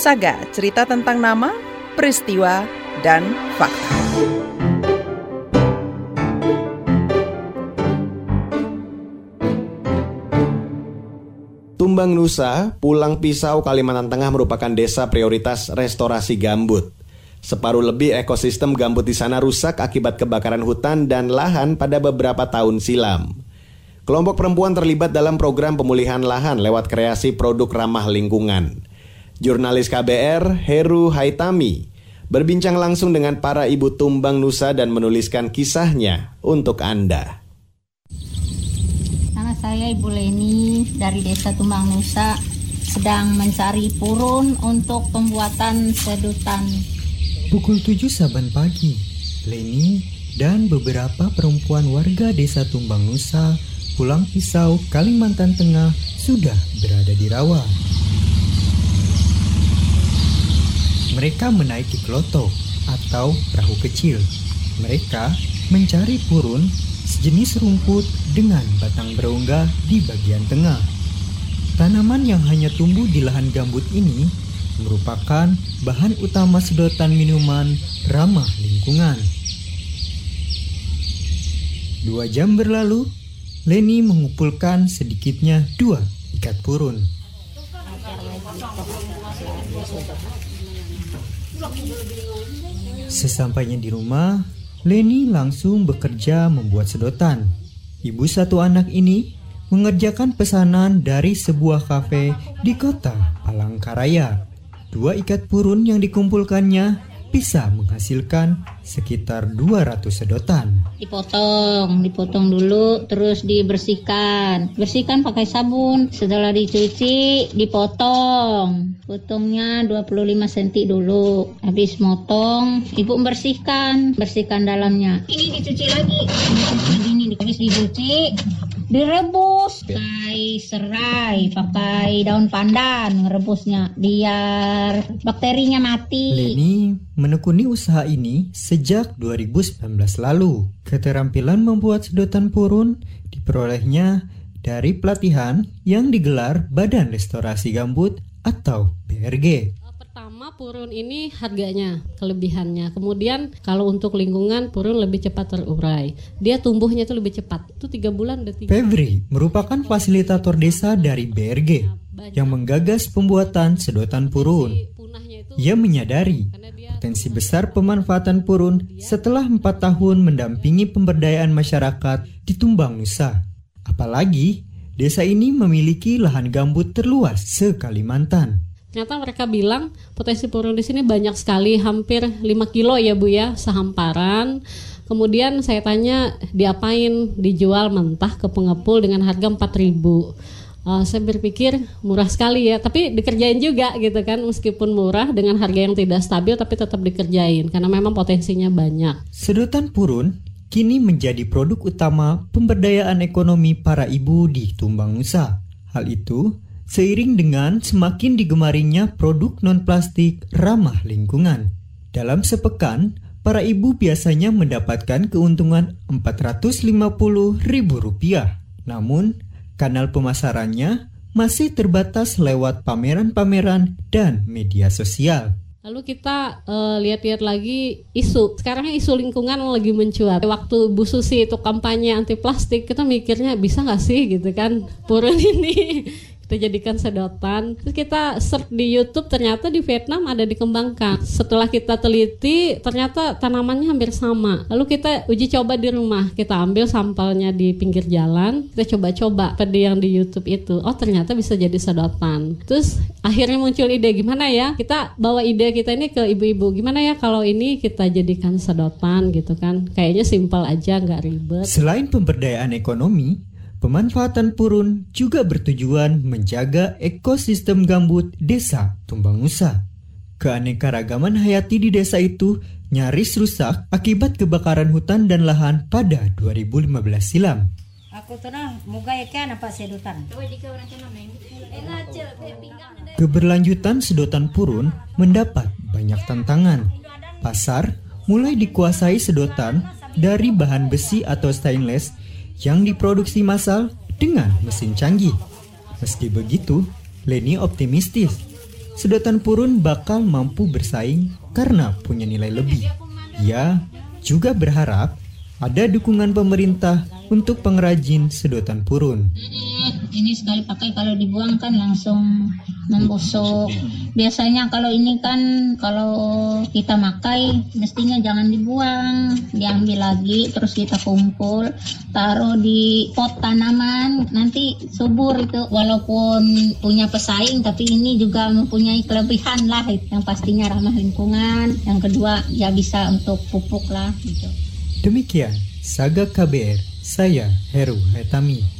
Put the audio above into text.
Saga, cerita tentang nama, peristiwa, dan fakta. Tumbang Nusa, Pulang Pisau, Kalimantan Tengah merupakan desa prioritas restorasi gambut. Separuh lebih ekosistem gambut di sana rusak akibat kebakaran hutan dan lahan pada beberapa tahun silam. Kelompok perempuan terlibat dalam program pemulihan lahan lewat kreasi produk ramah lingkungan. Jurnalis KBR Heru Haitami berbincang langsung dengan para ibu tumbang Nusa dan menuliskan kisahnya untuk Anda. Nama saya Ibu Leni dari Desa Tumbang Nusa sedang mencari purun untuk pembuatan sedutan. Pukul 7 saban pagi, Leni dan beberapa perempuan warga Desa Tumbang Nusa, Pulang Pisau, Kalimantan Tengah sudah berada di rawa. Mereka menaiki kloto atau perahu kecil. Mereka mencari purun sejenis rumput dengan batang berongga di bagian tengah. Tanaman yang hanya tumbuh di lahan gambut ini merupakan bahan utama sedotan minuman ramah lingkungan. Dua jam berlalu, Leni mengumpulkan sedikitnya dua ikat purun. Sesampainya di rumah, Leni langsung bekerja membuat sedotan. Ibu satu anak ini mengerjakan pesanan dari sebuah kafe di kota Palangkaraya. Dua ikat purun yang dikumpulkannya bisa menghasilkan sekitar 200 sedotan. Dipotong, dipotong dulu, terus dibersihkan. Bersihkan pakai sabun. Setelah dicuci, dipotong. Potongnya 25 cm dulu. Habis motong, ibu membersihkan, bersihkan dalamnya. Ini dicuci lagi. Ini habis dicuci, direbus pakai serai pakai daun pandan ngerebusnya biar bakterinya mati Leni menekuni usaha ini sejak 2019 lalu. Keterampilan membuat sedotan purun diperolehnya dari pelatihan yang digelar Badan Restorasi Gambut atau BRG. Pertama purun ini harganya, kelebihannya. Kemudian kalau untuk lingkungan purun lebih cepat terurai. Dia tumbuhnya itu lebih cepat. Itu tiga bulan udah tiga. Febri merupakan fasilitator desa dari BRG yang menggagas pembuatan sedotan purun. Ia menyadari potensi besar pemanfaatan purun setelah empat tahun mendampingi pemberdayaan masyarakat di Tumbang Nusa. Apalagi desa ini memiliki lahan gambut terluas se-Kalimantan. Ternyata mereka bilang potensi purun di sini banyak sekali, hampir 5 kilo ya Bu ya, sehamparan. Kemudian saya tanya diapain, dijual mentah ke pengepul dengan harga 4000 uh, saya berpikir murah sekali ya, tapi dikerjain juga gitu kan, meskipun murah dengan harga yang tidak stabil tapi tetap dikerjain karena memang potensinya banyak. Sedotan purun kini menjadi produk utama pemberdayaan ekonomi para ibu di Tumbang Nusa. Hal itu seiring dengan semakin digemarinya produk non-plastik ramah lingkungan. Dalam sepekan, para ibu biasanya mendapatkan keuntungan Rp450.000. Namun, kanal pemasarannya masih terbatas lewat pameran-pameran dan media sosial. Lalu kita uh, lihat-lihat lagi isu. Sekarang isu lingkungan lagi mencuat. Waktu Bu Susi itu kampanye anti plastik, kita mikirnya bisa nggak sih gitu kan purun ini kita jadikan sedotan. Terus kita search di YouTube ternyata di Vietnam ada dikembangkan. Setelah kita teliti ternyata tanamannya hampir sama. Lalu kita uji coba di rumah. Kita ambil sampelnya di pinggir jalan, kita coba-coba pada yang di YouTube itu. Oh ternyata bisa jadi sedotan. Terus akhirnya muncul ide gimana ya? Kita bawa ide kita ini ke ibu-ibu. Gimana ya kalau ini kita jadikan sedotan gitu kan? Kayaknya simpel aja nggak ribet. Selain pemberdayaan ekonomi, Pemanfaatan purun juga bertujuan menjaga ekosistem gambut desa Tumbang Nusa. Keanekaragaman hayati di desa itu nyaris rusak akibat kebakaran hutan dan lahan pada 2015 silam. Aku tenang, moga ya kan apa sedotan. Keberlanjutan sedotan purun mendapat banyak tantangan. Pasar mulai dikuasai sedotan dari bahan besi atau stainless yang diproduksi massal dengan mesin canggih. Meski begitu, Leni optimistis sedotan purun bakal mampu bersaing karena punya nilai lebih. Ia juga berharap ada dukungan pemerintah untuk pengrajin sedotan purun. Ini sekali pakai kalau dibuang kan langsung membusuk. Biasanya kalau ini kan kalau kita makai mestinya jangan dibuang, diambil lagi terus kita kumpul, taruh di pot tanaman, nanti subur itu. Walaupun punya pesaing tapi ini juga mempunyai kelebihan lah yang pastinya ramah lingkungan, yang kedua ya bisa untuk pupuk lah gitu. Demikian Saga KBR, saya Heru Hetami.